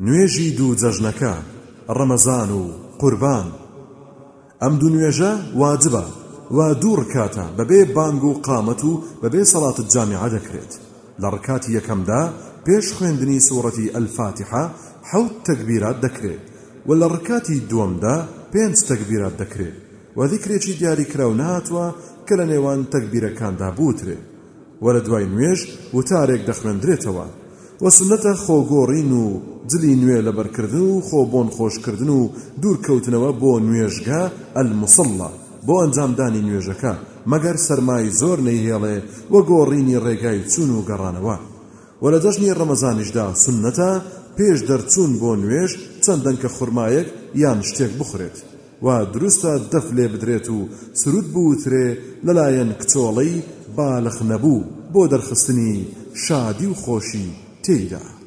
نوێژی دوو جەژنەکە، ڕەمەزان و قوربان، ئەم دوو نوێژە واجبە و دوو ڕکاتە بەبێ بانگ و قامەت و بەبێ سەڵات جامیعە دەکرێت، لە ڕکاتی یەکەمدا پێش خوێندنی سوڕەتی الفاتحە حەوت تەکبیرات دەکرێت و لە ڕکاتی دووەمدا پێنج تەکبیرات دەکرێت و ذیکرێکی دیاریکراو نەهاتووە کە لە نێوان تەکبیرەکاندا بوترێت. وە لە دوای نوێژ وتارێک دەخوێندرێتەوە، وە سوننەتە خۆگۆڕین و جلی نوێ لەبەرکردن و خۆ بۆن خۆش کردن و دوور کەوتنەوە بۆ نوێژگە، المصلی، بۆ ئەنجام دانی نوێژەکە، مەگەر سەرمای زۆر نەیهێڵێ، وە گۆڕینی ڕێگای چوون و گەڕانەوە. وە لە جەژنی ڕەمەزانیشدا سوننەتە پێش دەرچوون بۆ نوێژ چەند دەنکە خورمایەک یان شتێک بخورێت. وا دروستە دەف لێ بدرێت و سروود بوترێ لەلایەن کچۆڵەی بالخ نەبوو بۆ دەرخستنی شادی و خۆشی تێیدا.